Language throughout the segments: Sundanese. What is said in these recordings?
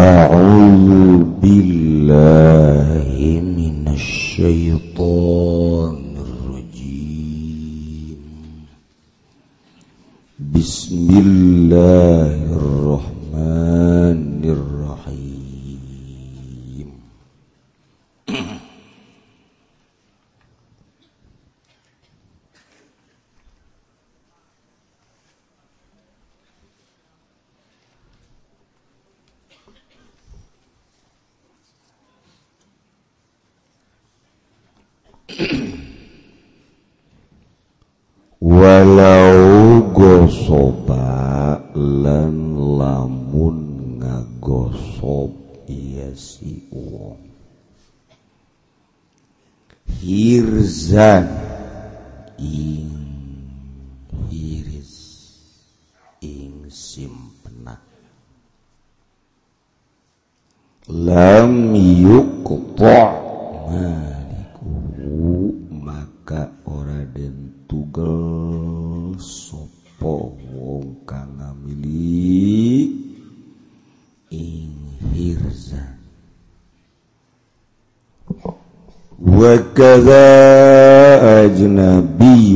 أعوذ بالله من الشيطان الرجيم بسم الله walau gosoba lan lamun ngagosob iya si wong. Hirzan. وكذا أجنبي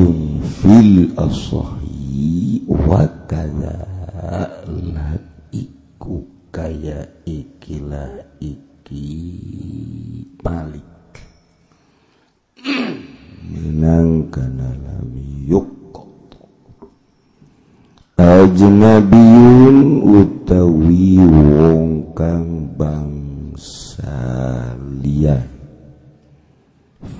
في الأصحي وكذا lan iku kaya ikilah iki balik minang kana lam yuqta ajnabiyun utawi wong kang bangsa liyan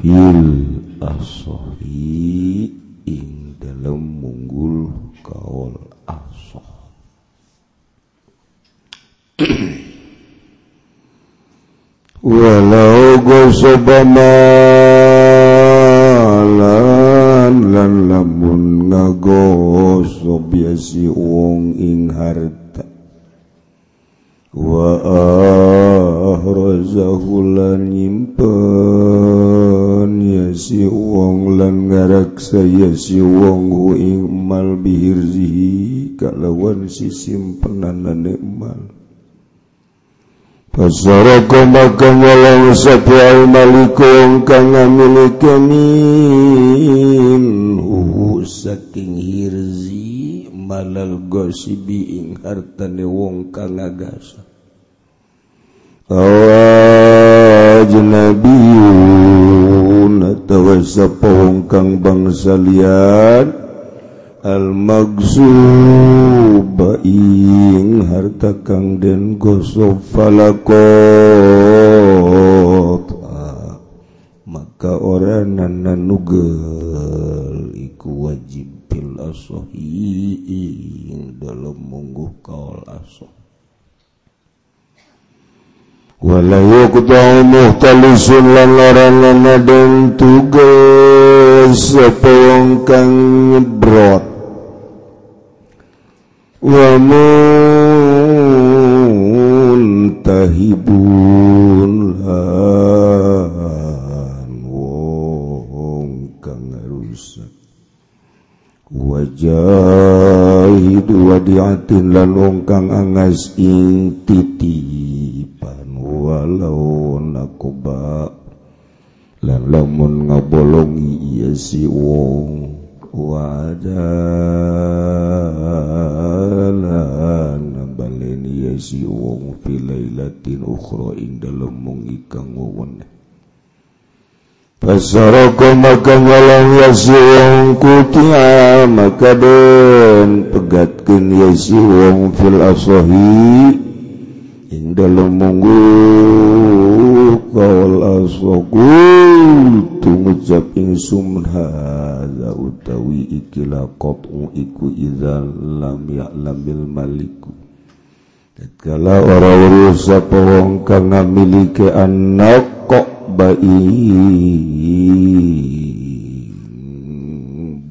fil asohi ing dalam munggul kaul asoh walau gosobalan lan lamun ngagoso biasi wong ing harta. Wa ahrazahu lan nyimpen ya si wong lan ngarak saya si wong hu ingmal bihirzihi kalawan si simpenan nikmal. Pasaraka maka walau sapi al malikum kang ngamilikanin minhu saking hirzi malal gosibi ing hartane wong kang agasa. Awajnabiyu tewasa pohongkang bangsa lian almagzu baing harta kang den gosok falakot. Ah, maka orang nanan nugel iku wajib bil asohi dalam mungguh kaul asoh. muhtalana dan tugas sepeong kang nyebrot wamuntahibun lan wong kang rusak. Wajahid wadiatin lan wong kang angas ing titik walau nakoba lan lamun ngabolongi iya si wong wadalan baleni ya si wong fi lailatin ukhra ing dalem mung ikang weweneh Pasaroko maka ngalang ya si wong kutia maka den pegatkeun ya si wong fil asahi Indalunggu kaol aswagul tu ngucap insum hadza utawi ikila qat'u iku idzal lam ya'lamil maliku tatkala ora urus sapa wong kang ngamilike anak kok bai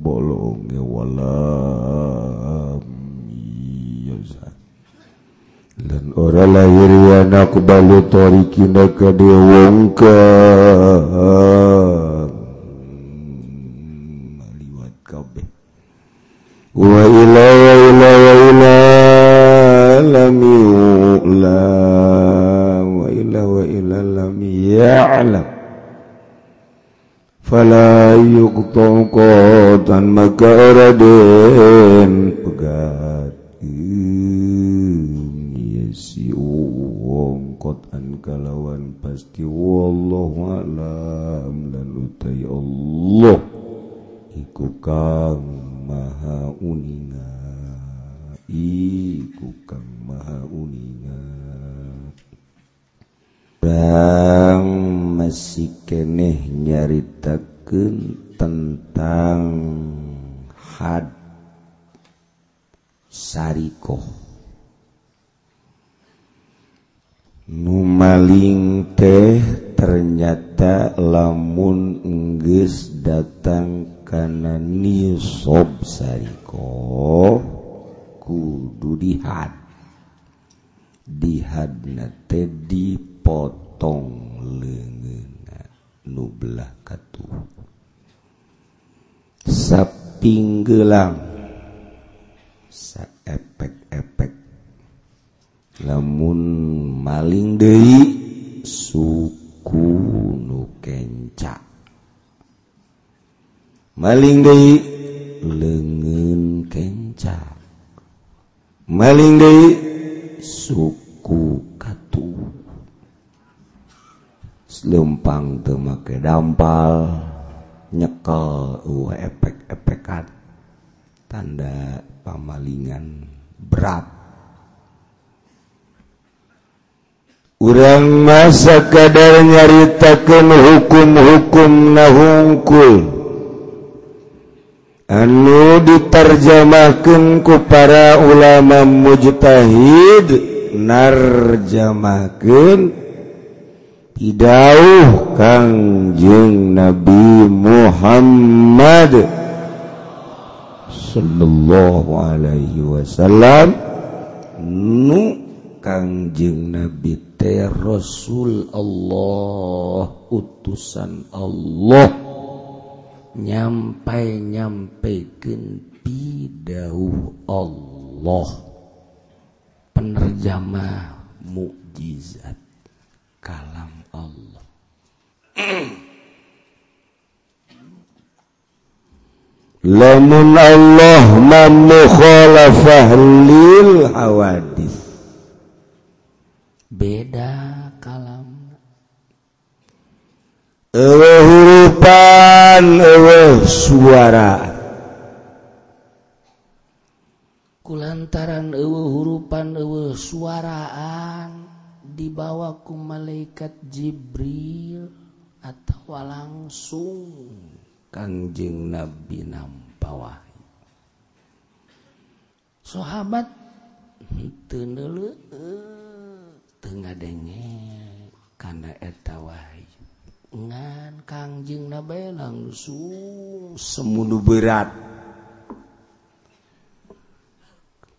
bolonge wala. ora lairiana ku balutorikinda ka diwongka liwat kabeh. Wa ila wa ila wa ila lam yu'la. Wa ila wa ila lam ya'lam fala yuqtu qatan maka raden pegat. isi wongkot an kalawan pasti wallahu alam dan utai Allah iku kang maha uninga iku kang maha uninga. Bang masih keneh nyaritakeun tentang had sarikoh. numaling teh ternyata lamun enggeus datang kana nisob sariko kudu dihad. Dihadna teh dipotong leungeunna nu belah katuh sapinggelang sa efek-efek namun maling De suku nukenca maling De lengan kenca. Maling De suku katu. Lempang temake dampal nyekel uh, efek-efekan tanda pamalingan berat Urang masa kadar nyaritakan hukum-hukum nahungkul. Anu diterjemahkan ku para ulama mujtahid narjamahkan Idauh kangjeng Nabi Muhammad Sallallahu alaihi wasallam. Nu kangjeng Nabi teh Rasul Allah utusan Allah. Nyampai nyampaikan pidauh Allah. Penerjemah mukjizat kalam Allah. Lamun Allah mamukhalafah lil hawadis beda kalam Ewe hurupan, ewe eh, suara. Kulantaran ewe hurupan, ewe suaraan dibawa ku malaikat Jibril atau langsung kanjeng Nabi Nampawa. Sahabat, itu Tengadenge karena ngan Kangjing nabe langsung semudu berat.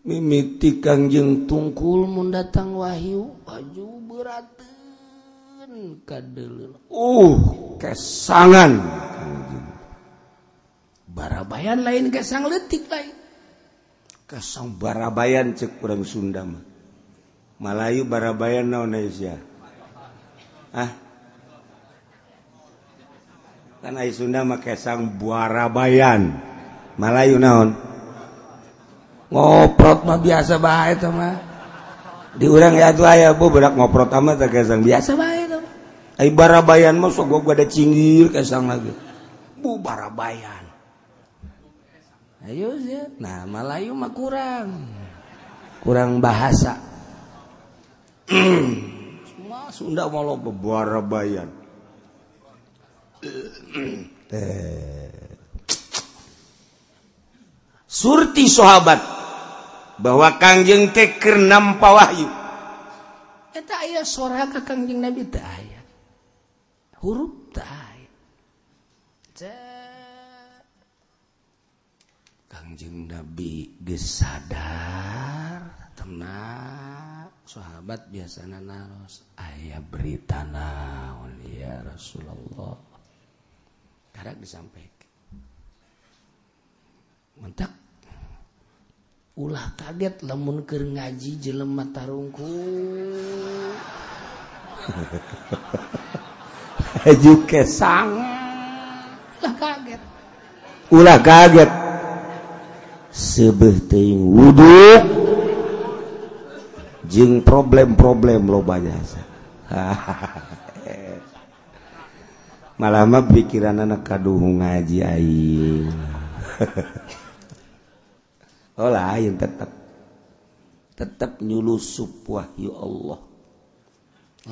Mimiti Kangjeng tungkul mendatang Wahyu baju berat kadel uh kesangan Kangjeng barabayan lain kesang letik lain. Kesang barabayan cek kurang Sunda mah. Malayu barabayan naon Indonesia ah? Kan ai Sunda mah kesang barabayan Malayu naon ngoprot mah biasa baik mah. Di urang ya tuh ayah bu berak ngoprot amat tak kesang. Biasa baik tuh ay barabayan mah sok gua ada cinggir kesang lagi. Bu barabayan. Ayo sih nah Malayu mah kurang. Kurang bahasa Mas Sunda mau bebuara bayan. Surti sahabat bahwa Kangjeng teh keur nampa wahyu. Eta aya sora ka Kangjeng Nabi teh aya. Huruf teh. Kangjeng Nabi geus sadar, tenang. sahabat biasanya naros ayah berita naon ya Rasulullah? Karena disampaikan. Mentak ulah kaget lamun keur ngaji jelema tarungku. Haju kesang ulah kaget. Ulah kaget. Sebeting teuing wudhu. Jeng problem-problem lo banyak malah pikiran anak kaduh ngaji aing. Oh lain tetap tetap nyulusup wahyu Allah.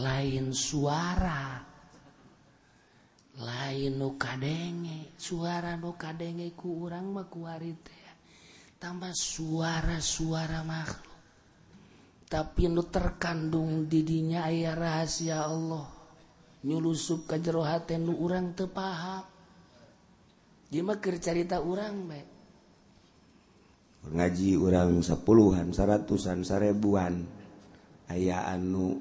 Lain suara. Lain nu kadenge. Suara nu kadenge ku urang mah tambah suara-suara makhluk tapi nu terkandung didinya ayah rahasia Allah. Nyulusup ke jerohaten lu orang tepaham dia cerita orang baik ngaji orang sepuluhan seratusan seribuan aya anu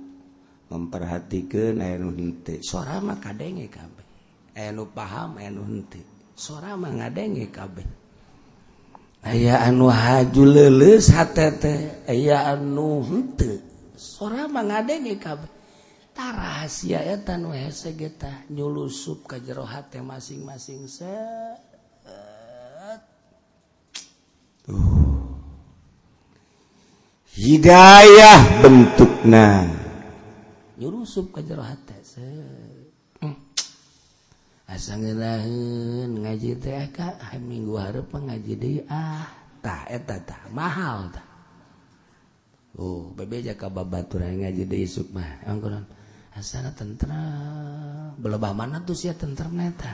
memperhatikan aya nu henti suara mah kadenge kabeh. Aya nu paham aya nu henti suara mah ngadenge kabeh. aya anu haju leles HTT aya anu sora eta nu hesegeta nyulusup ka jero hate masing-masing se uh. hidayah bentukna. Nyulusup ka jero hati set. Asa ngelahin ngaji teh kak minggu harap ngaji deh ah tah eta tah mahal tah. Oh bebe jaka babaturan ngaji deh isuk mah angkuran asana tentrem belebah mana tuh sia tentrem neta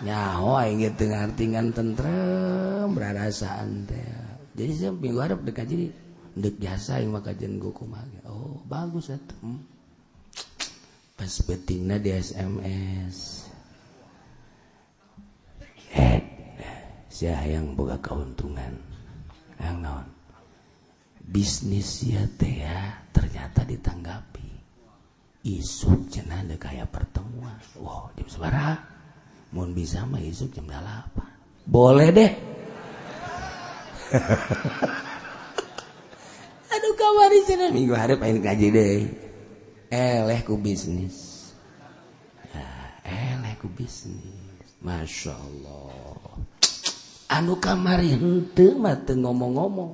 nyawa ingin tengah artingan tentrem berasaan teh. Jadi saya minggu harap dekat jadi dek biasa yang maka jen gue oh bagus itu hmm. pas betingna di SMS eh saya yang boga keuntungan yang non bisnis ya teh ya ternyata ditanggapi isuk cenah kayak pertemuan wow di sebarang Mohon bisa mah isuk jam 8. Boleh deh. Aduh kawan di sini. Minggu hari pengen ngaji deh. Eleh ku bisnis. Ya, eleh ku bisnis. Masya Allah. Anu kamari hente ngomong-ngomong.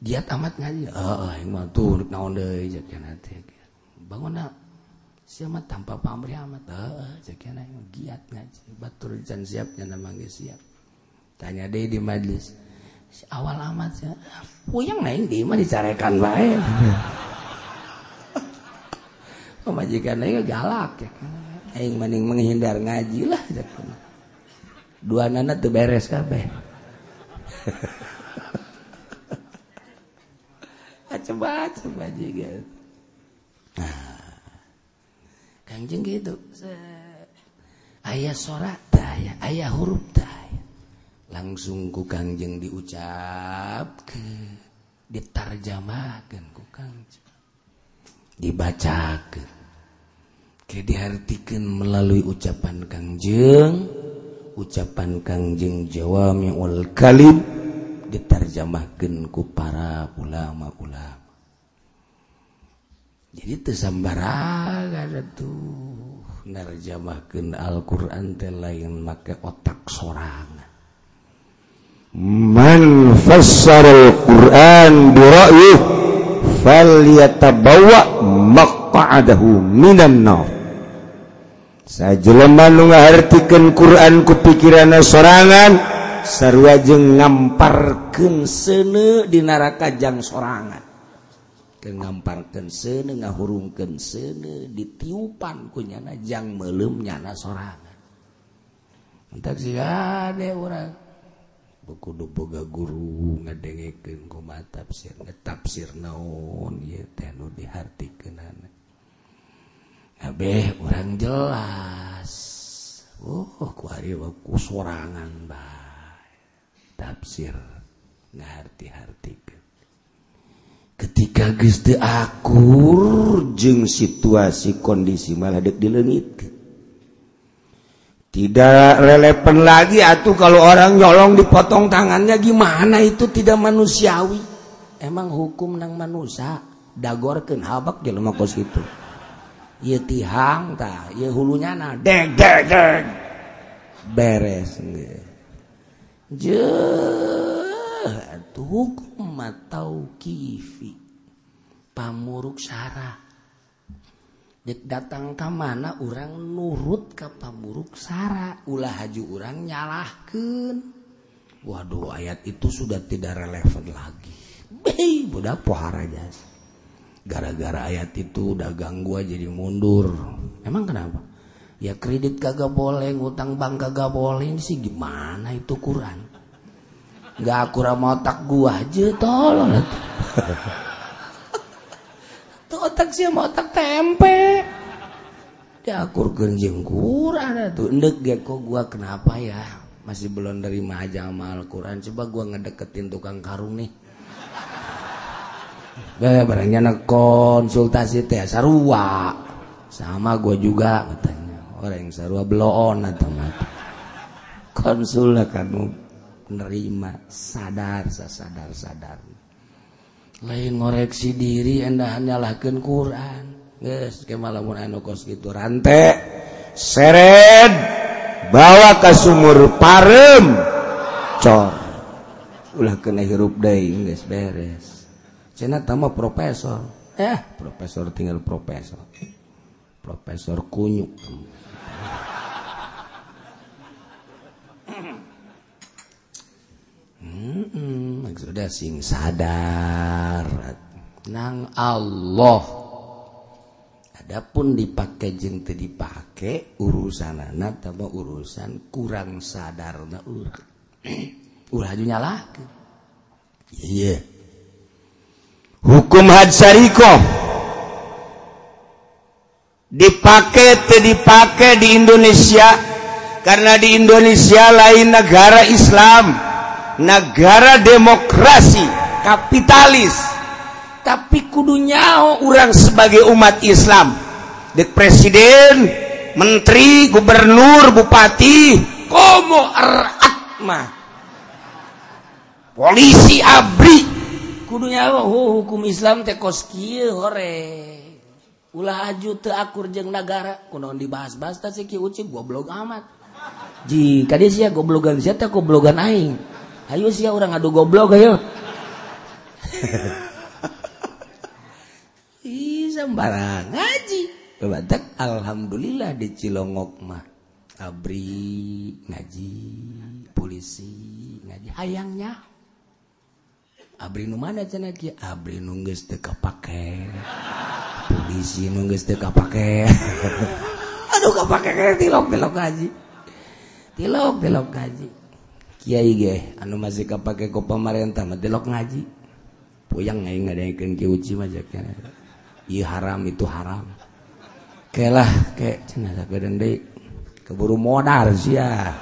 Diat amat ngaji. Oh, tuh naon deui jakeun hati bangun siapa tanpa pamrih amat. Oh, jakeun giat ngaji. Batur can siap nya mangge siap. Tanya deh di majlis. Si awal amat ya puyeng naik di mah dicarekan bae pemajikan oh, naik galak ya kan aing mending menghindar ngaji lah dua nana tuh beres kabeh coba coba juga nah Kanjeng gitu. Ayah sorak daya, ayah huruf daya. Langsung ku kanjeng diucap ke ditarjamakan ku kanjeng. Dibacakan. dihartikan melalui ucapan Kangjeng ucapan Kangjeng Jawami wal Kalim. Diterjemahkan ku para ulama-ulama. Jadi tersambarangan tuh. Nerjemahkan Al-Quran lain make otak sorangan. Man fassara al-Quran bira'yih falyatabawwa maq'adahu minan nar. Sajeman ngahartikan Quran ku pikirana sorangan sarwajeng ngamparkan sene di narakajang sorangan. Kengamparkan sene ngahurungkan sene ditiupan kunyana jang melem nyana sorangan. Entak sih ada orang kudu boga guru ngadengekeun kumaha tafsir ngetafsir naon ieu teh nu dihartikeun Abeh orang jelas. Oh ku ari ku sorangan bae tafsir ngarti-hartikeun ketika Gusti akur jeng situasi kondisi malah dek dilengit tidak relevan lagi atuh kalau orang nyolong dipotong tangannya gimana itu tidak manusiawi? Emang hukum nang manusia dagorkeun habak jelema kos ieu tihang hulunya deng, deng, deng. beres taufi pamuruk Sarah. Dek datang ke mana orang nurut ke pamuruk Sarah. Ulah haju orang nyalahkan Waduh ayat itu sudah tidak relevan lagi. Be, budak pohara jasa gara-gara ayat itu udah ganggu jadi mundur. Emang kenapa? Ya kredit kagak boleh ngutang bank kagak boleh. Sih gimana itu Quran? Nggak akurat otak gua aja tolong otak sih mau otak tempe. Diakur genjing kurang tuh ndek kok gua kenapa ya? Masih belum dari aja sama Al-Quran. Coba gua ngedeketin tukang karung nih Be, barangnya na konsultasi teh sarua. Sama gue juga katanya. Orang yang sarua bloon atau mata konsul lah kamu nerima sadar sadar sadar. Lain ngoreksi diri endah nyalahkan Quran. Guys kemalamun anu kos gitu rantai seret bawa ke sumur parem. Cor. Ulah kena hirup deh guys beres. Cina sama profesor. Eh, profesor tinggal profesor. Profesor kunyuk. Hmm, hmm, sing sadar nang Allah. Adapun dipakai jeng teu urusan anak, tambah urusan kurang sadar, sadarna urah, urah aja nyalah. Iya. Yeah hukum hadsariko dipakai te dipakai di Indonesia? Karena di Indonesia lain negara Islam negara demokrasi kapitalis. Tapi kudunya orang sebagai umat Islam. Dek presiden menteri gubernur bupati komo eratma polisi abri kudunya oh, hukum Islam teh koski hore. Ulah aju teu akur jeung negara kunaon dibahas-bahas teh si Ki Ucip goblok amat. Jika dia sia goblogan sia teh goblogan aing. Ayo sia urang adu goblok ayo ih sembarang ngaji. Batak alhamdulillah di Cilongok mah abri ngaji polisi ngaji. Hayangnya. Abri nu mana Abri nu geus teu kapake. polisi geus teu kapake. aduh kapake tilok tilok gaji. Tilok tilok gaji. Kiai ge anu masih kapake ku pamarentah mah tilok ngaji. Puyang aing ngadaikeun ki uci mah ieu haram itu haram. Kelah ke cenah sakedeung deui. Keburu modal sia.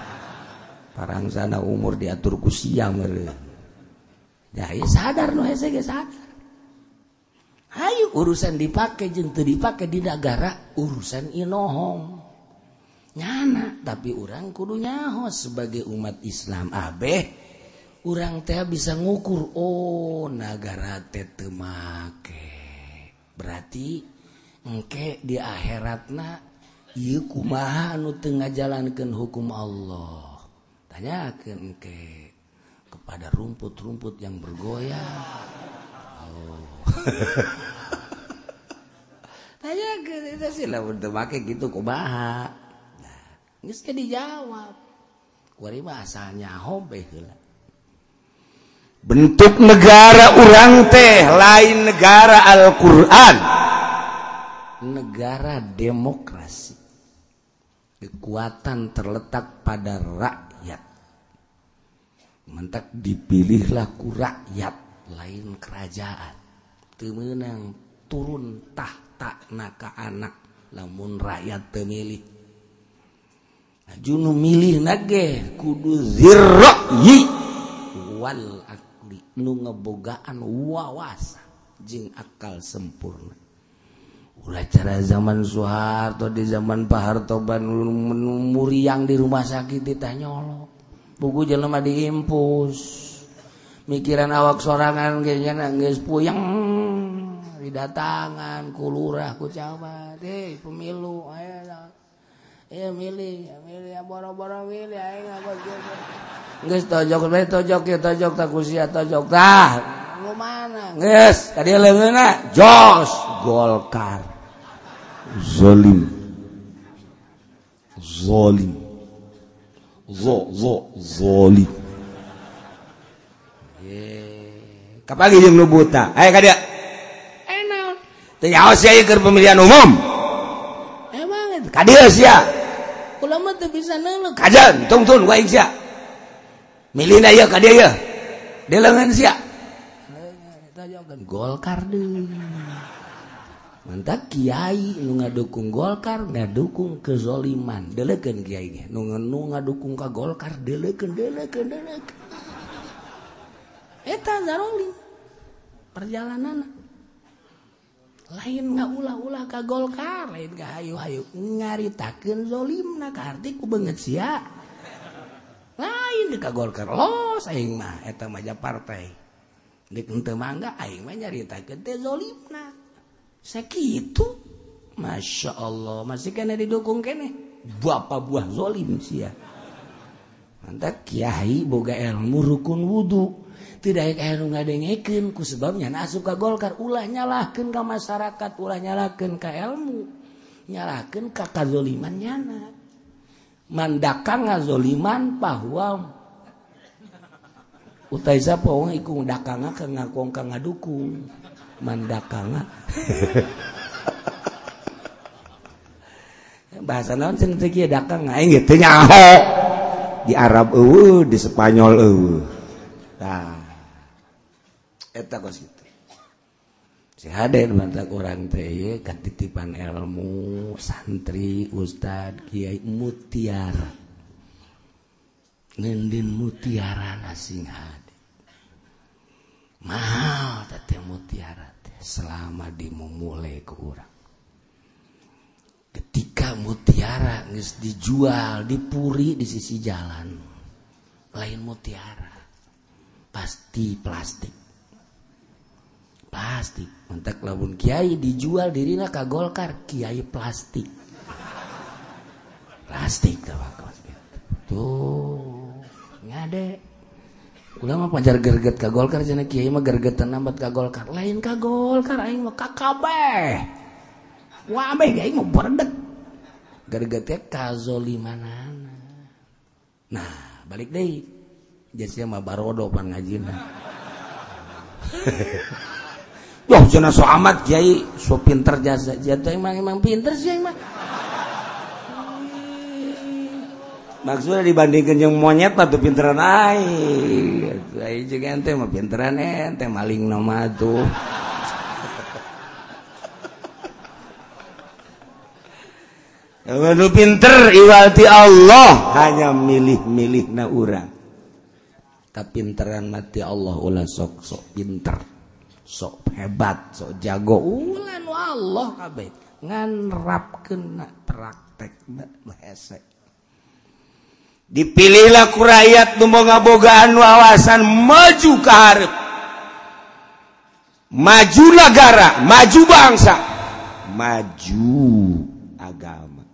Parangsana umur diatur ku sia meureun. Dari sadar nu hese ge sadar. Hayu urusan dipakai jeung teu dipake di negara urusan inohong. Nyana tapi orang kudu nyahos sebagai umat Islam abeh orang teh bisa ngukur oh negara teh teu make. Berarti engke di akhiratna ieu kumaha anu teu ngajalankeun hukum Allah. Tanyakeun engke. pada rumput-rumput yang bergoyang. Oh. Tanya ke kita sih lah untuk pakai gitu kok Nah, nggak jadi jawab. Kuari bahasanya hobi. Eh, gitu Bentuk negara orang teh lain negara Al-Quran. Negara demokrasi. Kekuatan terletak pada rakyat mentak dipilihlah rakyat lain kerajaan. Temenang turuntah naka anak namun rakyat pemilih Junu milih nage kudu zirra'yi wal akli nu ngebogaan wawasa jing akal sempurna. Cara zaman Soeharto di zaman Pakhartoban muriang di rumah sakit ditanyolo buku jelemah diimpus. Mikiran awak sorangan kayaknya nangis puyeng. Didatangan kulurahku coba deh pemilu ayo ya milih milih ya boro-boro milih ayo nggak tojok tojok ya tojok tak usia tojok tah. Lu mana? Nges tadi leungeuna jos golkar. Zolim. Zolim zo zo zoli. Eh, kapagi jeung nu buta. Aya ka dia. Teu nyaos sia keur pemilihan umum. Emang ka dia sia. Kula mah teu bisa neuleuh kajan tungtun wae sia. Milihna ieu ka dia ieu. Dia sia. Golkar deui mantap Kyai nu ngadukung Golkar ngadukung kezoliman. Deleken Kyai nu nu ngadukung ka Golkar deleken deleken deleken eta zaroli perjalanan lain nggak ulah-ulah ka Golkar lain nggak hayu-hayu ngaritakeun zolimna ka arti ku beungeut sia. Lain ka Golkar los aing mah eta mah partai. Dik henteu mangga aing mah nyaritakeun teh zolimna. itu Masya Allah. Masih kena didukung kene. Bapak buah zolim sih ya? Mantap Kyai boga ilmu rukun wudhu tidak air ngadengeken ku sebabnya nasu ka golkar. Ulah nyalahkan ke masyarakat ulah nyalahkan ke ilmu. Nyalahkan ke kazoliman nyana. Mandakang ngazoliman bahwa utai sapa wong iku ngakong ka ngadukung. Mandakanga. Bahasa naon cenah teh kieu dakang aing gitu nyaho. Di Arab eueuh di Spanyol eueuh tah eta kos kitu si haden mantak urang teh katitipan ilmu santri ustad kiai mutiara. Ngendin mutiara nasing hade mahal teh mutiara selama dimulai ke orang ketika mutiara nges dijual dipuri di sisi jalan lain mutiara pasti plastik. Plastik mentak labun kiai dijual dirina ka golkar kiai plastik. Plastik tuh ngade ulama panjar gerget ka Golkar cenah kiai mah gergetan nambat ka Golkar. Lain ka Golkar aing mah ka kabeh wabeh aing mah berdek. Gergetnya ka zolimanana nah balik deui jadi mah barodo pan ngajina Duh, cenah so amat kiai. So pinter jasa. Jatuh emang emang pinter sih emang. Maksudnya dibandingkan yang monyet atau pinteran aing aing juga ente mah pinteran ente maling nama tuh. Lu pinter iwalti Allah hanya milih-milih na urang. Kapinteran mati Allah ulah sok sok pinter, sok hebat, sok jago. Ulah Allah kabeh. Ngan rapkeun praktek dipilihlah laku rakyat numoga-bogaan wawasan maju karep maju negara maju bangsa maju agama.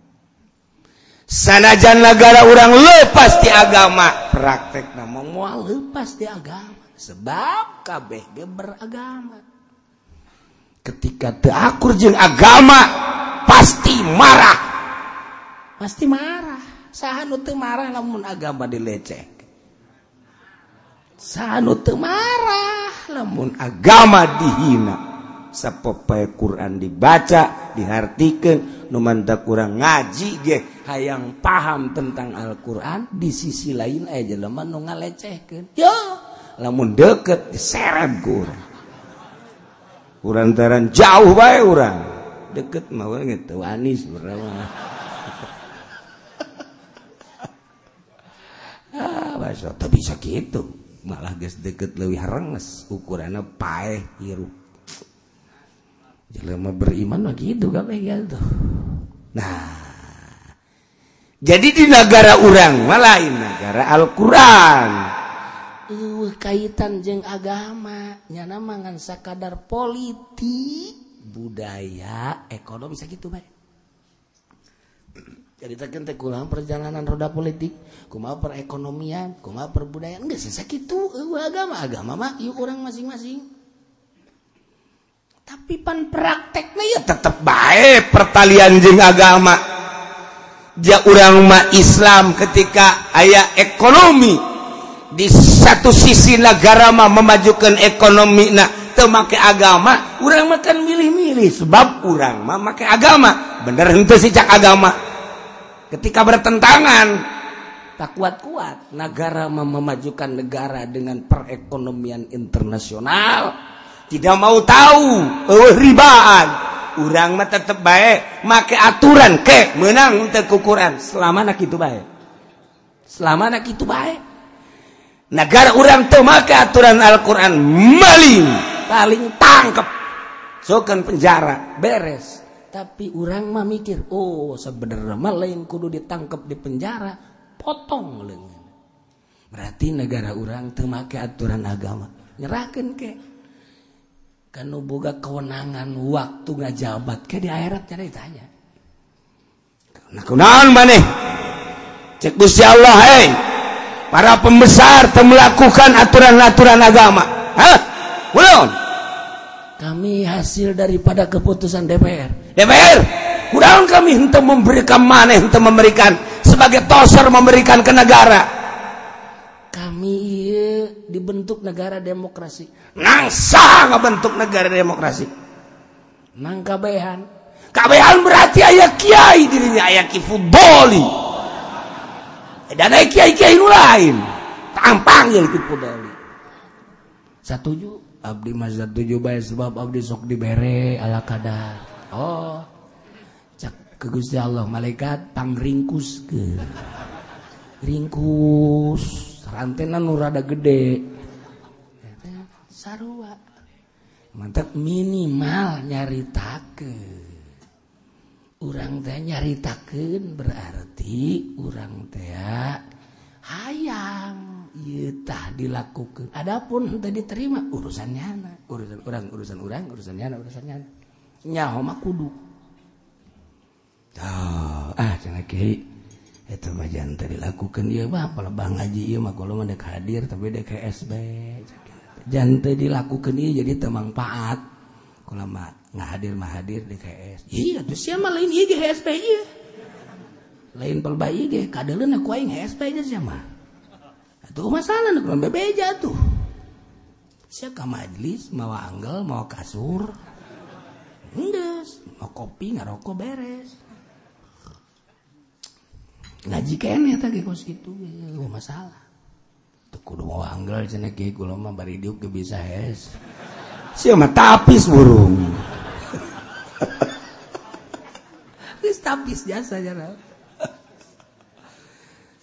Sanajan negara orang lepas di agama praktek nama mual lepas di agama sebab kabeh ge beragama. Ketika teakur jeng agama pasti marah. Pasti marah. sahanut marah lamun agama dilecek. Teu marah lamun agama dihina. Sapopoe Quran dibaca dihartikeun nu mantak kurang ngaji ge hayang paham tentang Al-Quran di sisi lain aya jelema nu ngalecehkeun. Yo lamun deket diseret ku urang. Urantaran jauh bae urang. Deket mah gitu anis berapa so, bisa gitu malah guys deket lebih harenges ukurannya paeh hirup. Jelema beriman mah gitu kabeh gitu nah jadi di negara orang malain negara Al-Quran. Uh, kaitan jeng agama nyana mangan sakadar politik. Budaya ekonomi sakit baik jadi kita kulang perjalanan roda politik? Kuma perekonomian? Kuma perbudayaan? Nggak sisa gitu agama. Agama mah yuk orang masing-masing. Tapi pan prakteknya ya tetap baik pertalian jeng agama. Ja orang mah Islam ketika ayah ekonomi. Di satu sisi negara mah memajukan ekonomi nah temakai agama orang makan milih-milih. Sebab orang mah makai agama. Bener itu sih cak agama. Ketika bertentangan. Tak kuat-kuat. Negara memajukan negara dengan perekonomian internasional. Tidak mau tahu oh, ribaan. Urang mah tetap baik make aturan ke menang untuk ukuran selama nak itu baik selama nak itu baik negara orang tuh make aturan Al-Quran maling paling tangkep. Sokan penjara beres tapi orang mah mikir oh sebenarnya mah lain kudu ditangkap di penjara. Potong lengan berarti negara orang tuh make aturan agama. Nyerahkan ke. Boga kewenangan waktu nggak jabat kayak di akhirat cara ditanya. Maneh? Cek Allah hey para pembesar telah melakukan aturan-aturan agama. Hah? belum kami hasil daripada keputusan DPR DPR kurang kami untuk memberikan maneh untuk memberikan. Sebagai toser memberikan ke negara. Kami dibentuk negara demokrasi. Nangsa bentuk negara demokrasi. Nang kabehan. Kabehan berarti ayah kiai dirinya ayah kifudoli dan ayah kiai kiai lain. Tampang ya kifudoli satuju abdi mazhab tujuh baik sebab abdi sok dibere ala kadar Oh. Ke Gusti Allah malaikat pangringkus ke. Ringkus. Rantenan nu rada gede. Sarua. Mantap minimal nyaritakeun. Urang teh nyaritakeun berarti urang teh hayang. Ieu tah dilakukeun. Adapun teu diterima urusannya urusan urang urusan urang urusannya urusannya nyaho mah kudu oh, ah cenah kiai. Itu majan tadi lakukan dia mah kalau bang ngaji iya mah kalau mah hadir tapi dek SB jangan dilakukan iya jadi temang paat kalau mah nggak hadir mah hadir DKS iya tuh siapa lain iya GSP iya. Lain pelba iya kadelan aku aing SB aja siapa itu masalah nih kalau bebeja tuh siapa majlis mau anggel mau kasur Endes, mau kopi nggak rokok beres. Ngaji kene ya tadi kos gitu, gue masalah. tuh kudu mau anggel cene ge gue lama bari diuk gue bisa es siapa tapis burung. Geus tapis jasa jara.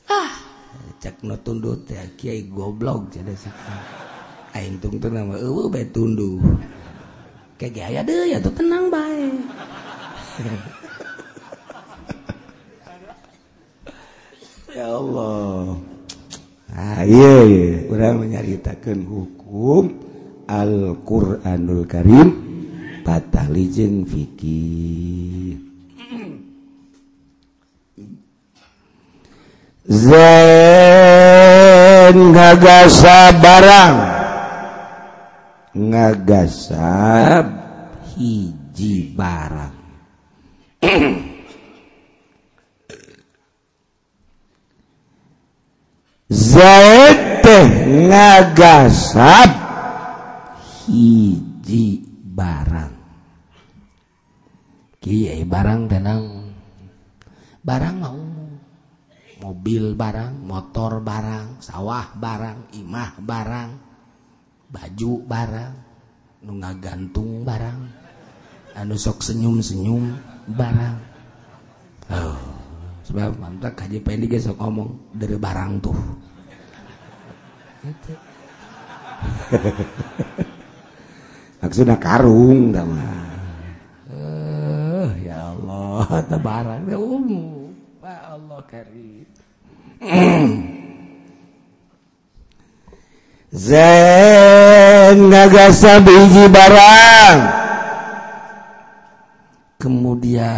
ah, cek no tundut ya kiai goblok cenah. Aing tungtung nama gue bae kayak gaya deh ya tuh tenang baik. Ya Allah. Ah, iya, iya. kurang menyaritakan hukum Al-Quranul Karim patali jeung fikih. Zain ngagasa barang ngagasab hiji barang. Zaid teh ngagasab hiji barang. Kiai barang tenang barang mau mobil barang motor barang sawah barang imah barang. Baju barang, nu gantung barang, anu sok senyum-senyum barang. Oh sebab mantap kaji pendek sok ngomong dari barang tuh. Maksudnya karung dah barang Allah Zagasa biji barang. Kemudian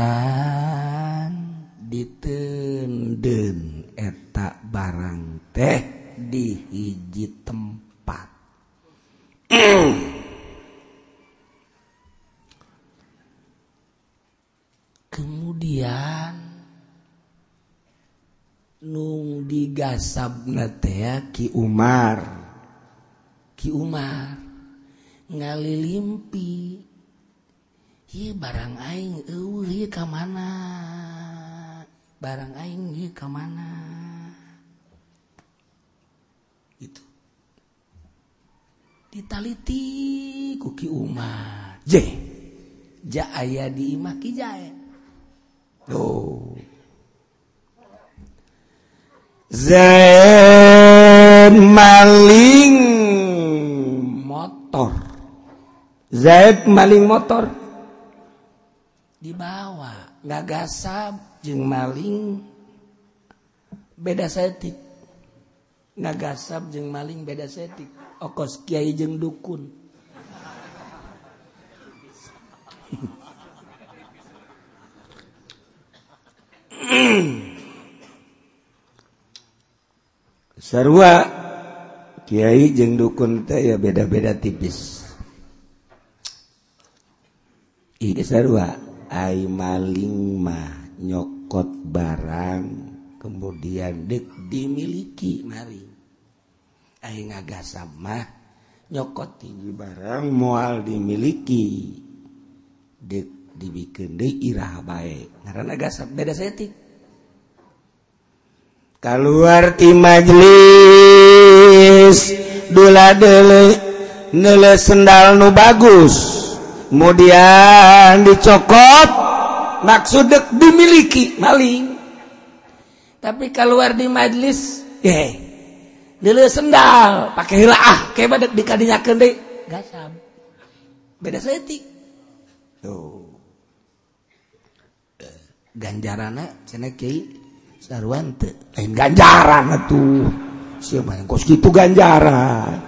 ditenden etak barang teh di hiji tempat. Kemudian nung digasab nate Ki Umar Ki Umar ngalilimpi hi barang aing uh hi ka mana? Barang aing hi ka mana? Itu ditaliti ku Ki Umar. Je ja aya di imah Ki Jae tuh Zaid maling motor. Zaid maling motor. Dibawa gasab jeng maling. Beda setik. Nggak gasab jeng maling beda setik. Okos kiai jeng dukun. Sarua Kyai jeung dukun teh ya beda-beda tipis. Ieu sarua ah. ai maling mah nyokot barang kemudian dek dimiliki mari. Ai ngagasab mah nyokot tinggi barang moal dimiliki dek dibikin deui iraha bae. Ngaranna gasab beda setik. keluar ti majelis dula nele sendal nu bagus. Kemudian dicokot maksud dek dimiliki maling. Tapi keluar di majelis eh nele sendal pakai hilah kayak badak dikadinyakeun deui gasam. Beda setik tuh. Ganjarana cenah kiai. sarwan teh lain ganjaran atuh. Sia mah kos kitu ganjaran.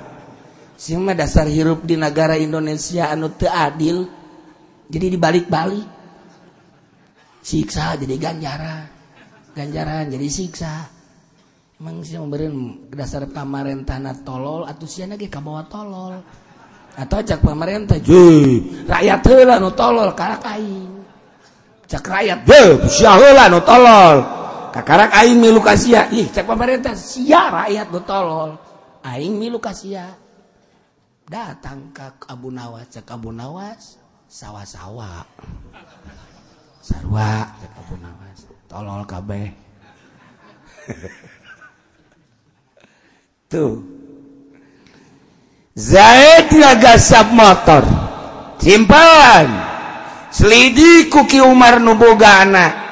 Sia mah dasar hirup di negara Indonesia anu teu adil jadi dibalik-balik. Siksa jadi ganjaran ganjaran jadi siksa. Emang sih memberikan dasar pemerintah na tolol atau sih ge kabawa tolol. Atau cak pemerintah je rakyat hela nu tolol karak aing. Cak rakyat je sia hela nu tolol. kakak aing milu kasia. Ih cek pemerintah. Sia rakyat betolol aing milu kasia. Datang ke Abu Nawas cek Abu Nawas. Sawah-sawa sarwa cek Abu Nawas. Tolol kabeh. Tuh. Zaid ngagasap motor. Simpalan selidi kuki Umar nuboga anak.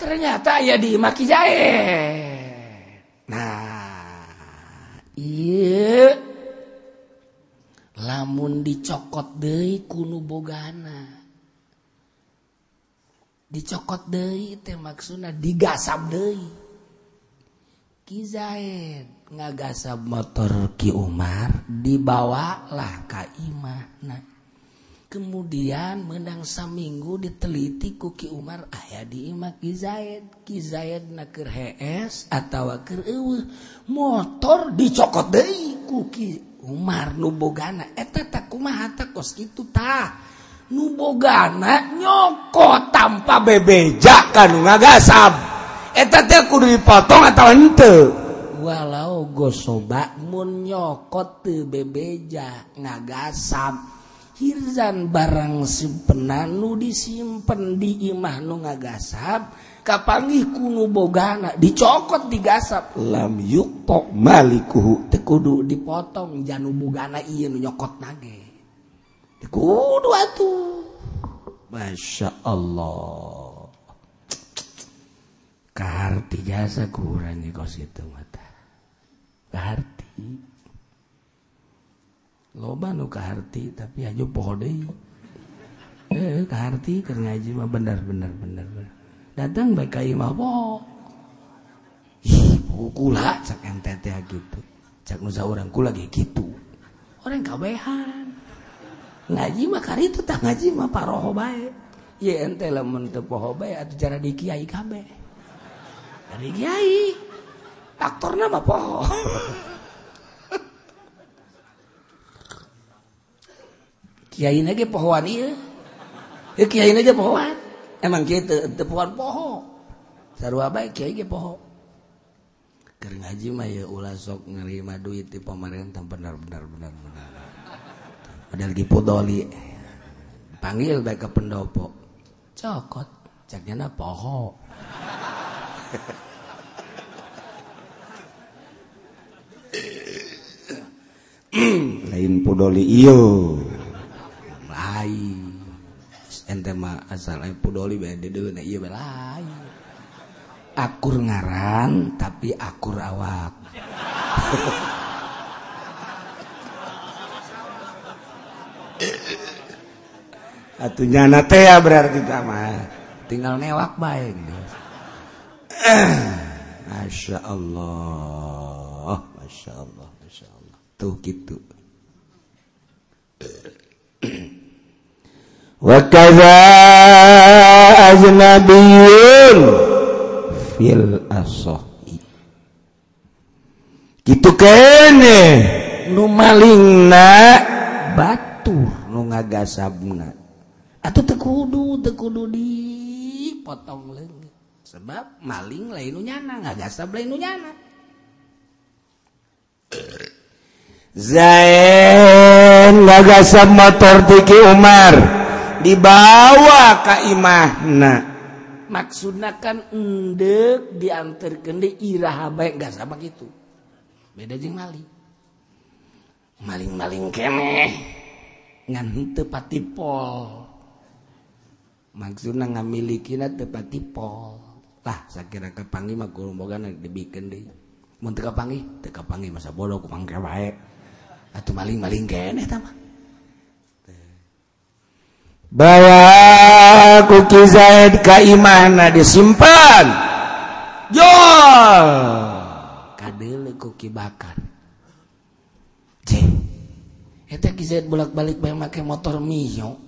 Ternyata ya di Maki Zaid nah iya. Lamun dicokot deui kuno bogana. Dicokot deui teh maksudna digasab deui. Ki Zaid ngagasab motor Ki Umar dibawalah ka imahna kemudian menang minggu diteliti kuki Umar ayah dimak Kizaid Kizaid atawa HS atau motor dicokot dari kuki Umar nubogana eta eh, takumaha kos kitu tah. Nubogana nyokot tanpa bebeja kan ngagasab eta teh kudu dipotong atau henteu. Walau gosoba mun nyokot teu bebeja ngagasab hirzan barang simpenan nu disimpen di imah nu ngagasap kapanggih kuno bogana dicokot digasap. Lam yuktok malikuhu. teu kudu dipotong janu bogana ieu nu nyokot nage. Teu kudu atuh. Masya Allah. Kaharti jasa kurang kos itu mata Kaharti loba nu kaharti tapi aja poho eh kaharti keur ngaji mah bener bener bener bener. Datang baik kayu mah ih kula cak ente teh gitu. Cak nusa orang kula lagi gitu. Orang kabehan. Ngaji mah kari itu tak ngaji mah paroho bae. Ya ente lamun teu poho bae atuh cara di kiai kabeh. Dari kiai. Aktorna mah poho. Kiai ge pohoan iya. Ya kiai nage pohoan. Emang kiai te, te pohoan poho. Sarua baik kiai ge poho. Keur ngaji mah ya ulah sok nerima duit di pemerintah benar benar benar benar. Padahal dipodoli. Panggil baik ke pendopo. Cokot. Caknya na poho. lain podoli iyo ente mah asal dulu iya akur ngaran tapi akur awak. Atunya nate ya berarti sama tinggal newak baik Masya Allah Masya Allah Masya Allah. Tuh gitu wa kaza ajnabiyun gitu kene. Numaling batu nu ngagasabna. Atau tekudu tekudu di potong lagi sebab maling lain nyana ngagasab lain nyana. Zain ngagasab motor tiki Umar dibawa Kaimahna maksudkan endek diantar kende iraha baik nggak sama gitu. Beda jeng maling. Maling-maling kene ngan tepati pol. Maksudnya ngamiliki na tepati pol. Lah sakira kepangi mah guru boga dibikin deh mun teu kapangi teu kapangi masa bodoh kumangke bae atuh maling-maling kene tamah bawa kuki Zaid kaimana disimpan. Jual. Kadele kuki bakar. Cek eta ki Zaid bolak-balik bae make motor Mio.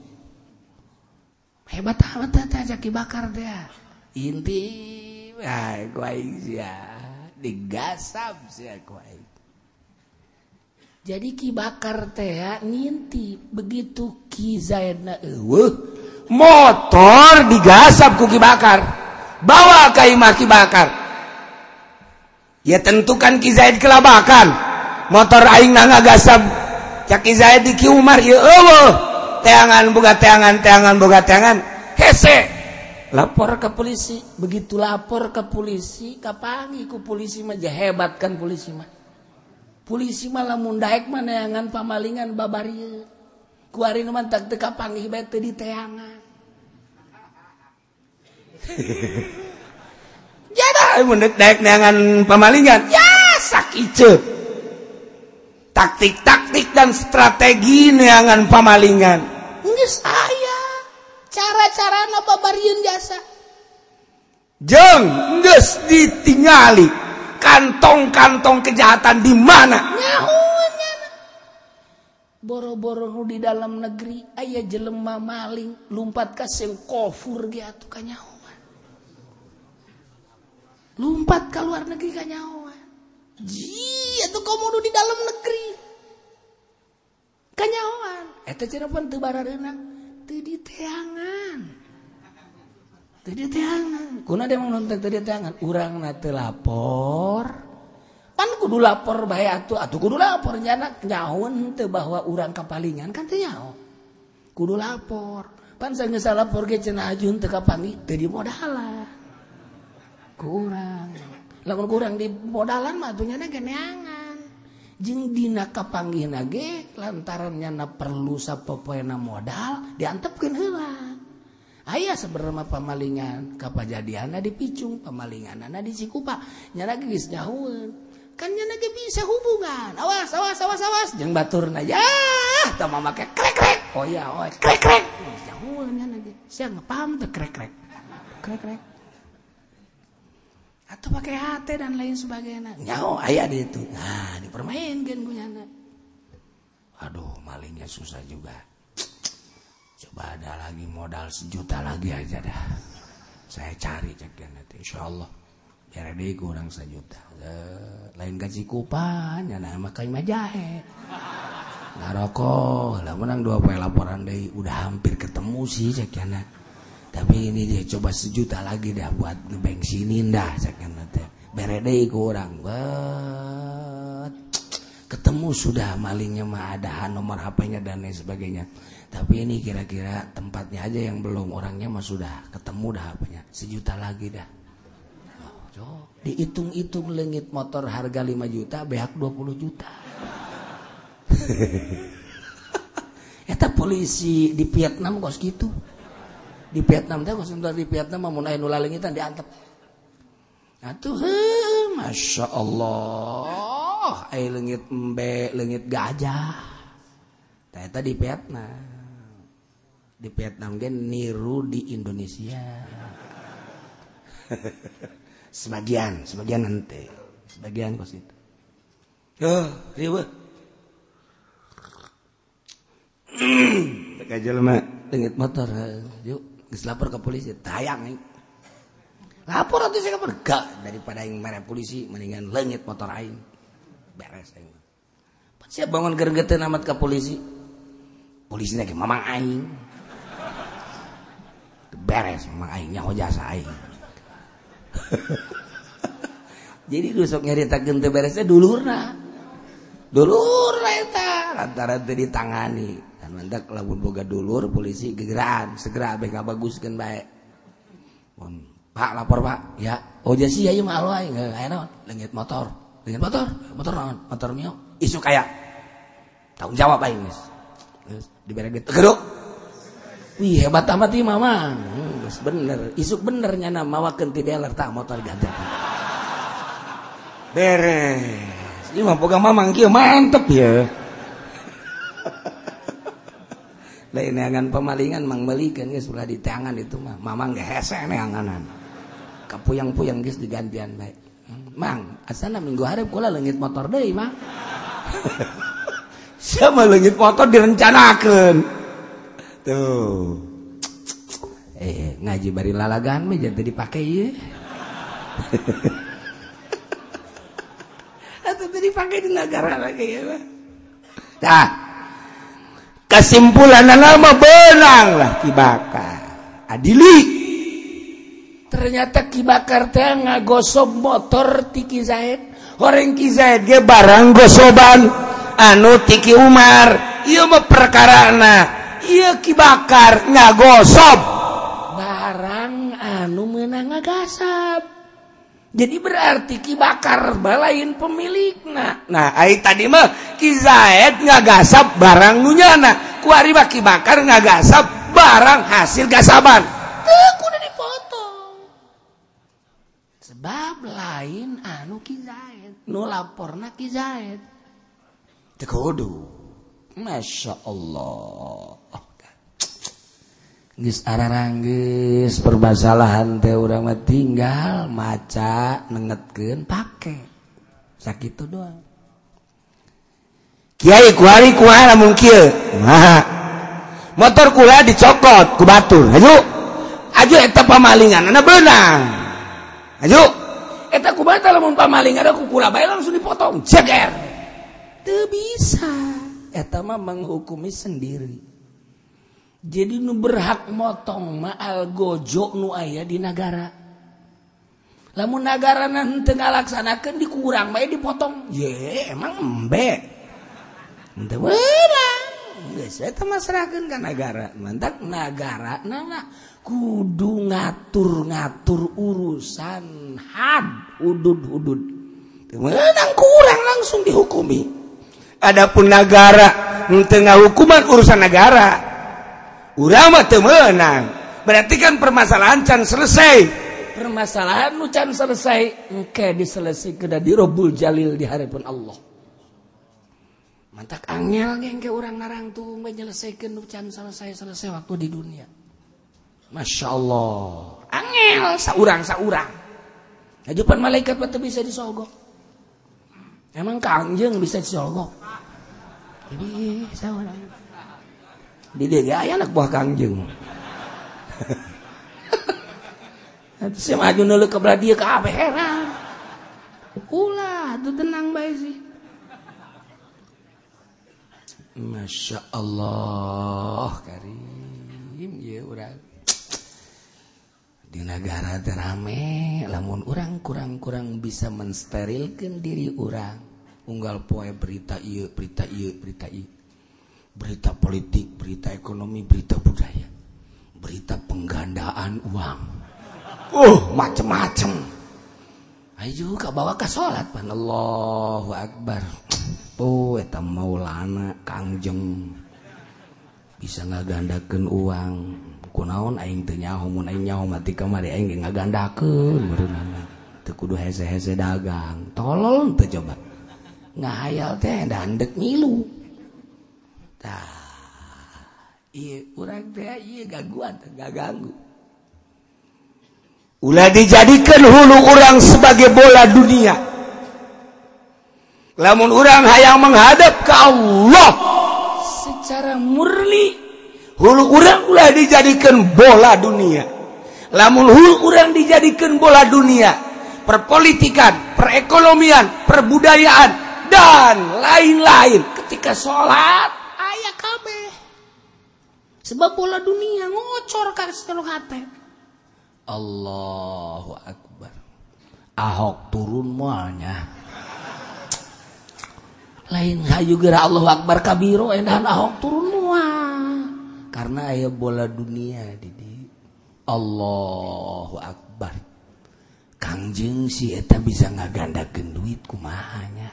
Hebat amat eta jaki bakar dia. Inti ay kuai sia. Digasap sia kuai jadi ki bakar teh nginti begitu ki Zaidna eueuh motor digasap ku ki bakar. Bawa ka imah ki bakar. Ya tentukan ki Zaid kelabakan. Motor aing na ngagasap cak ki Zaid di ki Umar ya eueuh. Teangan boga teangan teangan boga teangan. Hese. Lapor ke polisi. Begitu lapor ke polisi kapangi ku polisi mah hebat kan polisi mah polisi malah mundaek manaangan pamalingan babar kuari tak teka panggih bete di teangan. Jadi mendet daek neangan pamalingan. Ya sakit taktik-taktik dan strategi neangan pamalingan. Ini saya cara-cara babarian jasa jeng nges ditingali kantong-kantong kejahatan di mana? Boro-boro di dalam negeri ayah jelema maling lumpat kasih kofur dia tuh kanyawan lumpat ke luar negeri kanyawan ji itu komodo di dalam negeri. Kanyawan eta cina pun teu barareuna, teu diteangan tangan urang lapor. Pan kudu lapor bay atuh. Atuh kudu lapor. Nyana nyaun teu bahwa urang kapalingan kan teu nyaho kudu lapor. Pan saya geus lapor ge cenah ajun teu kapangi teu dimodalan. Kurang lamun kurang dimodalan mah atuh nyana geneangan jeung dina kapanggihna ge lantaran nyana perlu sapopoena modal diantepkeun heula. ayaah sebenarnya pemalingan kapjadian dipicung pemalingan anak dikupa nyana kannya lagi bisa hubungan. Awas awas awas awas. Jangan batur na ya sama make krek krek. Oh ya oh krek krek. Jauh lagi saya nggak paham tuh krek krek. Krek krek. Atau pakai HT dan lain sebagainya. Nyaho oh, ayah di itu. Nah dipermainkan punya anak aduh malingnya susah juga. ada lagi modal sejuta lagi aja dah. Saya cari cek nanti insya Allah. Biar deh kurang sejuta. Lain gaji kupan, ya nama kain majahe. Ngaroko, lah menang dua poin laporan deh. Udah hampir ketemu sih cek Tapi ini dia coba sejuta lagi dah buat ngebengsinin dah cekan nanti. Berede kurang. Wah. Ketemu sudah malingnya mah ada nomor HP-nya dan lain sebagainya. Tapi ini kira-kira tempatnya aja yang belum. Orangnya mah sudah ketemu dah HP-nya sejuta lagi dah. Oh, dihitung-hitung lengit motor harga 5 juta beak 20 juta. Eta polisi di Vietnam kos gitu. Di Vietnam teh sebentar di Vietnam mau naik nula lengitan diantep. Atuh masya Allah ai lengit embe lengit gajah. Ternyata di Vietnam. Di Vietnam gen niru di Indonesia. Sebagian sebagian nanti sebagian kos itu. Oh tak aja lemah lengit motor yuk lapor ke polisi. Tayang lapor atau saya gak daripada yang merah polisi mendingan lengit motor aing beres siap bangun gergetan amat ke polisi. Polisi lagi mamang aing. Beres mamang aing nyaho jasa aing. Jadi dusok nyari gente beresnya dulurna. Dulurna eta lantaran tadi ditangani. Dan mandak lamun boga dulur polisi gegeran segera abk bagus kan bae Pak lapor pak. Ya. Oh jadi sih ayo malu aing. Eh, ayo leungit motor. Lengit motor motor naon motor mio. Isu kayak tanggung jawab aing geus dibere gitu geruk wih hebat amat ieu mama. Geus bener. Isuk bener nyana mawakeun ti dealer tah motor ganti beres. Ieu mah boga mamang kieu mantep ya. Lain pemalingan mang melikan geus sudah di tangan itu mah mamang ge hese neanganan kapuyang-puyang geus digantian baik. hmm, mang asana minggu hareup kula leungit motor deui mah sama leungit motor direncanakeun. Tuh. Eh ngaji bari lalagan mah jadi dipake ieu. Atau dipakai di negara lagi ya mah dah. Kesimpulan nama benanglah kibakar adili ternyata kibakar teh ngagosok motor tiki Zaid. Orang ki Zaid ge barang gosoban. Anu tiki Umar ieu mah perkarana. Ieu kibakar ngagosok barang anu meunang ngagasab jadi berarti kibakar balain pemilik nah nah ai tadi mah ki Zaid ngagasab barang nu nyana. Ku ari bakar ngagasab barang hasil gasaban. Teu sebab lain anu Kizaid nu laporna Kizaid teu kudu Masya Allah Geus araranggeus permasalahan teh urang mah tinggal maca nengetkeun pake. Sakitu doang. Kiai kuari kuara lamun kieu. Nah. Motor kula dicokot ku batur. Hayu. Aju eta pamalingan ana beunang. ayo. Eta ku batal pamaling ada kukula bae langsung dipotong? Jeger teu bisa. Eta mah menghukumi sendiri. Jadi nu berhak motong maal algojo nu aya di negara lamun negara nanti ngalaksanakan dikurang bae dipotong. Ye emang embe. Ente berang geus eta masrahkeun ka negara mantak negara nana kudu ngatur-ngatur urusan had udud-hudud menang kurang langsung dihukumi. Adapun negara tengah hukuman urusan negara ulama temenang berarti kan permasalahan can selesai. Permasalahan can selesai engke diselesai kena dirobul jalil di hadapan Allah. Mantak angel engke orang narang tuh menyelesaikan can selesai selesai waktu di dunia. Masya Allah angel saurang saurang. Ajupan malaikat mata bisa disogok. Emang kangjeng bisa disogok? Jadi saurang. Di dia ayah anak buah kangjeng. Si maju nulu ke dia ke apa heran. Ulah tuh tenang baik sih. Masya Allah Karim. Ya orang di negara rame lamun orang kurang-kurang bisa mensterilkan diri orang unggal poe berita iya berita iya berita iya berita politik berita ekonomi berita budaya. Berita penggandaan uang. Uh macem-macem. Ayo juga bawa ke sholat pan. Allahu Akbar. Oh eta maulana kangjeng. Bisa ngagandakan uang. kunaon aing teu nyaho mun aing nyaho mati kamari aing ge ngagandakeun meureunana. Teu kudu hese-hese dagang. Tolol teu coba. Ngahayal teh dandek ngilu. Tah ieu urang teh ieu gangguan gaganggu. Ulah dijadikan hulu orang sebagai bola dunia. Lamun orang hayang menghadap ke Allah secara murni hulu orang ulah dijadikan bola dunia. Namun hulu orang dijadikan bola dunia perpolitikan perekonomian perbudayaan dan lain-lain. Ketika sholat ayah kabeh. Sebab bola dunia ngocor setelah hati. Allahu Akbar. Ahok turun mualnya lain hayu gerak Allah Akbar kabiro edan ahok turun mua karena aya bola dunia Didi. Allahu Akbar. Kangjeng si eta bisa ngagandakeun duit kumahanya.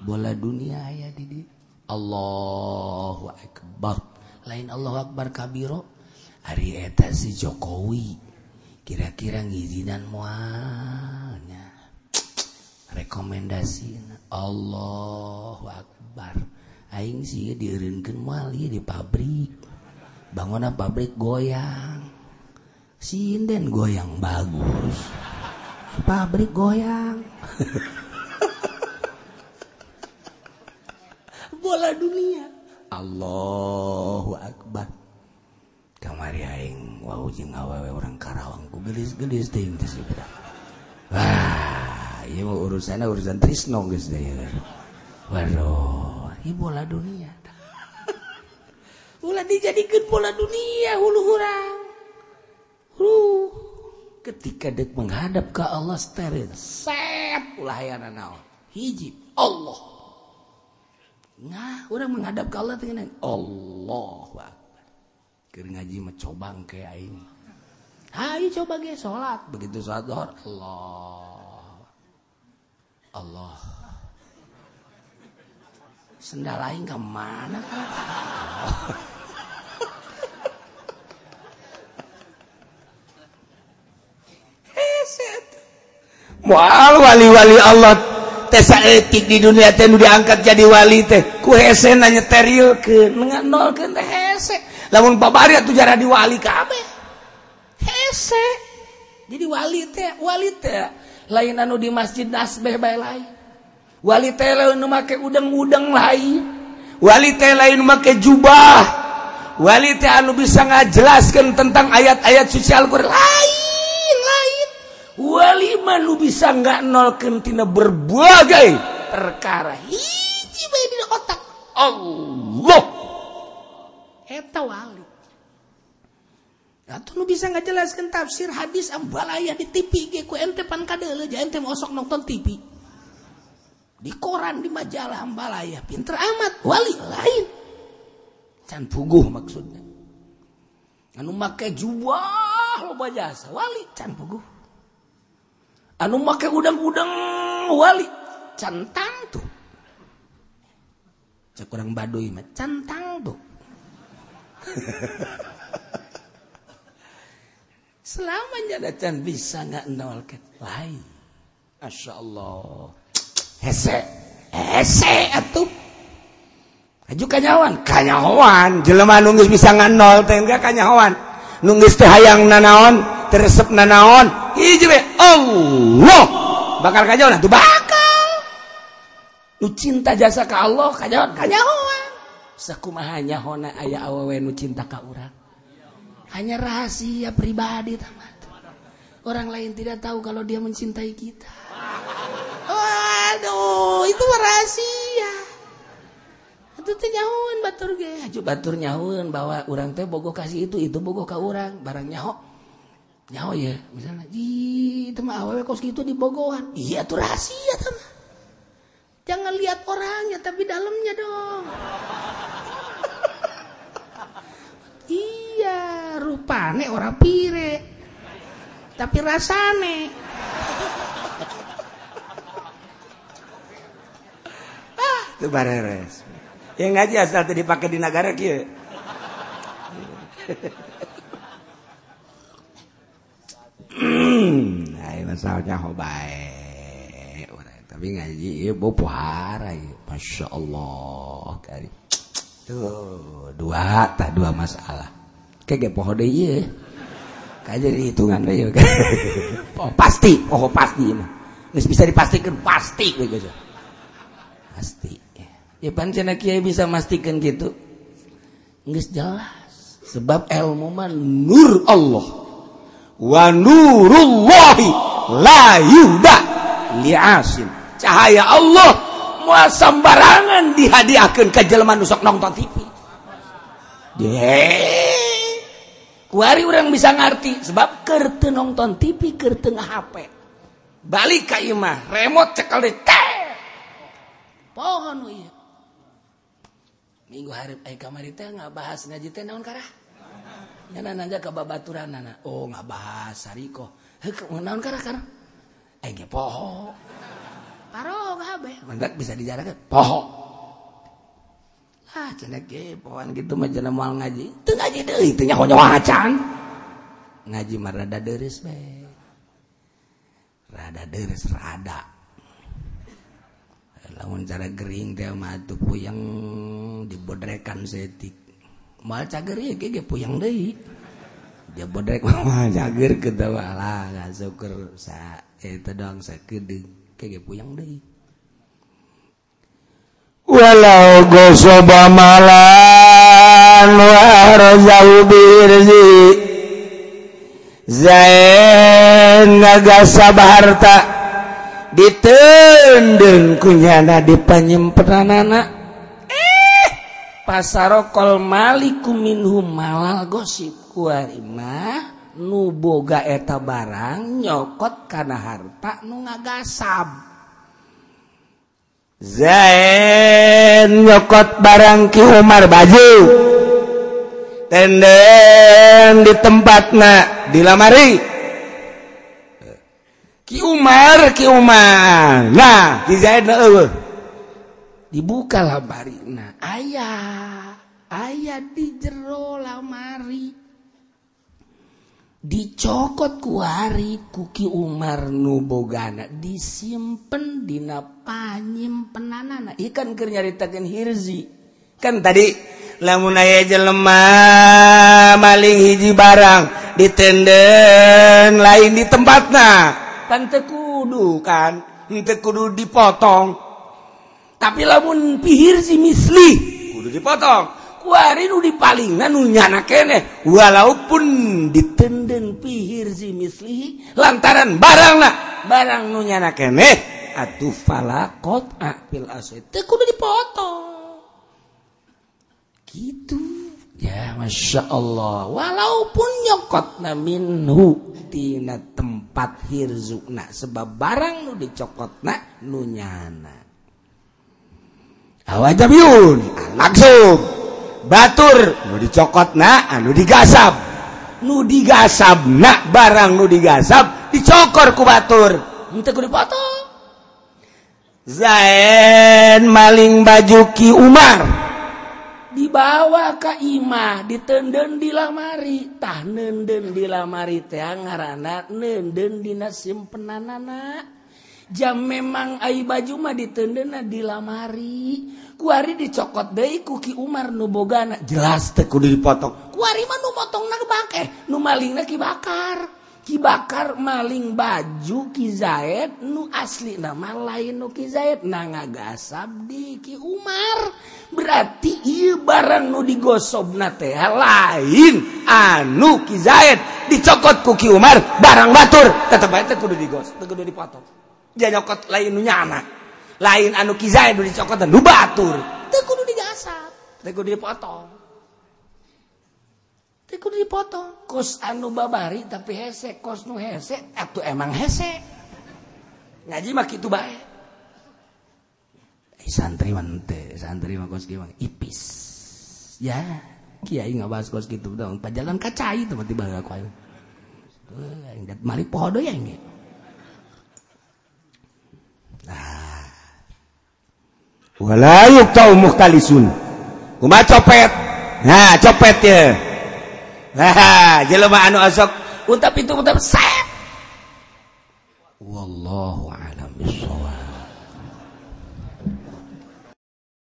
Bola dunia aya Didi. Allahu Akbar. Lain Allahu Akbar kabiro. Hari eta si Jokowi. Kira-kira ngizinan mualnya rekomendasi Allahu Akbar. Aing sih dieureunkeun moal di pabrik. Bangunan pabrik goyang. Sinden goyang bagus. Pabrik goyang. Bola dunia. Allahu akbar. Kamari aing wau jeung awewe orang Karawang ku gelis-gelis teh teh wah Iya mau urusannya urusan Trisno guys deh. Waduh, ini bola dunia. Dijadikan bola dunia hulu hurang. Huh. Ketika dek menghadap ke Allah steril, sep hayana naon. Hiji Allah. Nah, orang menghadap ke Allah dengan Allah. Keur ngaji mencoba kayak ini. Ayo coba ge salat, begitu salat Allah Allah sendal lain ke mana mual wali-wali Allah. Tesa etik di dunia teh nu diangkat jadi wali teh. Ku hese na nyeterilkeun nol ke hese. Lamun babari atuh jara di wali kabeh. Hese. Jadi wali teh wali teh. Lain anu di masjid nasbeh bae lain. Wali teh lain nu make udang-udang lain. Wali teh lain nu make jubah. Wali teh anu bisa ngajelaskeun tentang ayat-ayat suci Al-Qur'an lain. Lain wali manu bisa nggak nolkeun tina berbagai perkara hiji bae di otak Allah eta wali Atau nu bisa ngajelaskan tafsir hadis ambalaya di TV ge ku ente pan kadele ja ente osok nonton TV. Di koran di majalah ambalaya pinter amat wali lain. Can puguh maksudnya. Anu make jubah loba jasa wali can puguh. anu make udang-udangwali cantang tuh. Kurang badui mah cantang tuh. Selamanya datang bisa nggak nolkan? Lain asya Allah. Hese. Hese atuh. Aju kanyawan, kanyawan, jelema nunggis bisa nganol, teh enggak kanyawan, nunggis teh hayang nanaon, teresep na naon? Hiji we Allah! Bakal kajawan tuh bakal. Nu cinta jasa ka Allah kajawan kajawan sakumaha nyahona aya awewe nu cinta ka urang. Hanya rahasia pribadi tamat. Orang lain tidak tahu kalau dia mencintai kita. Aduh itu rahasia. Itu teh nyaun batur ge. Hajo batur nyaun bahwa orang teh bogoh kasih itu itu bogoh ka orang barang nyaho. Nyawa ya misalnya di teman awal kos itu di Bogoan iya tuh rahasia teman jangan lihat orangnya tapi dalamnya dong. Iya rupane orang pire tapi rasane. Ah itu bareres. Yang ngaji asal tadi dipakai di negara kia masalahnya baik tapi ngaji ibu puhara masya Allah kali tuh dua tak dua masalah kayak poho deh iya kayak jadi hitungan deh oh pasti oh pasti mah nggak bisa dipastikan pasti gitu pasti ya pancen kiai bisa mastikan gitu nggak jelas sebab ilmu mah nur Allah. wanurullahi layuda liasin cahaya Allah mual sembarangan dihadiahkan ke jelman nusok nonton TV Deh. Kuari orang bisa ngerti sebab kertu nonton TV kertu HP. Balik ke imah, remote cekal deh. Pohon iya. Minggu hari eh kamari teh nggak bahas ngaji teh naon karah. nyana nanya ke babaturan nana. Oh nggak bahasariko eh, poho. Bisa dijarakan poho. Ah cenek pohon gitu cenah moal ngaji. Itu ngaji deh itu nyaho acan ngaji mah rada deres be. Rada deres rada. Lamun cara gering teh mah tuh puyeng dibodrekan setik. mal cager ya ge puyang deui. Dia bodrek mal cager ketawa lah syukur sa eh, eta doang sakedeung ge puyang deui. Walau gosoba malan wa razau birzi. Zain nagasabaharta ditendeng kunyana di panyemperanana pasarokol Maliku minhum malal gosip kuarima nuboga eta barang nyokot karena harta nu ngagasab. Zain nyokot barang Ki Umar baju. Tenden di tempatna di lamari. Ki Umar Ki Umar. Nah Ki Zain uh, dibuka lamari. Nah ayah ayah di jero lamari. Dicokot kuari kuki Umar nubogana disimpen dina panyimpenanana ikan keur nyaritakeun hirzi. Kan tadi lamun aya jelema maling hiji barang ditenden lain di tempatna. Kan teu kudu kan teu kudu dipotong. Tapi lamun pihir si misli. Kudu dipotong. Kuarinu di paling nunya kene. Walaupun ditenden pihir si misli lantaran barang lah barang nunya kene. Atuh falakot apil aset kudu dipotong. Gitu. Ya masya Allah. Walaupun nyokot na minhu tina tempat hirzukna sebab barang nu dicokot na nunyana awaun langsung. Batur nu dicokot na anu ah, digasab. Nu digasab na barang nu digasab dicokor ku batur. Henteu kudu dipotong. Zain maling baju Ki Umar. Dibawa ke imah ditenden di lamari. Tah nenden di lamari teh ngaranna nenden dina simpenanana jam memang ai baju mah ditendena di lamari. kuari dicokot dari kuki Umar nubogana jelas teku dipotong. Kuari mah nu nak bangke nu malingna ki bakar. Ki bakar maling baju ki Zaid nu asli nama lain nu ki Zaid. Nah ngagasab di ki Umar. Berarti iya barang nu digosob teh lain. Anu ki Zaid dicokot kuki Umar barang batur. Tetep aja kudu digos kudu dipotong. Dia nyokot lain nu nyana. lain anu kizai dulu dicokot lu batur teh kudu digasap. Teh kudu dipotong. Teh kudu dipotong. Kos anu babari tapi hese kos nu hese atau emang hese. Ngaji mah kitu bae. Eh, santri mante santri mah kos gimana ipis. Ya kiai ngabahas kos gitu dong. Pajalan kacai tuh tiba aku ayo mari podo ya ini nah walayuk tau muhtalisun kuma copet. Nah copet ya nah jelema anu asok untap itu untap set wallahu alam bisawab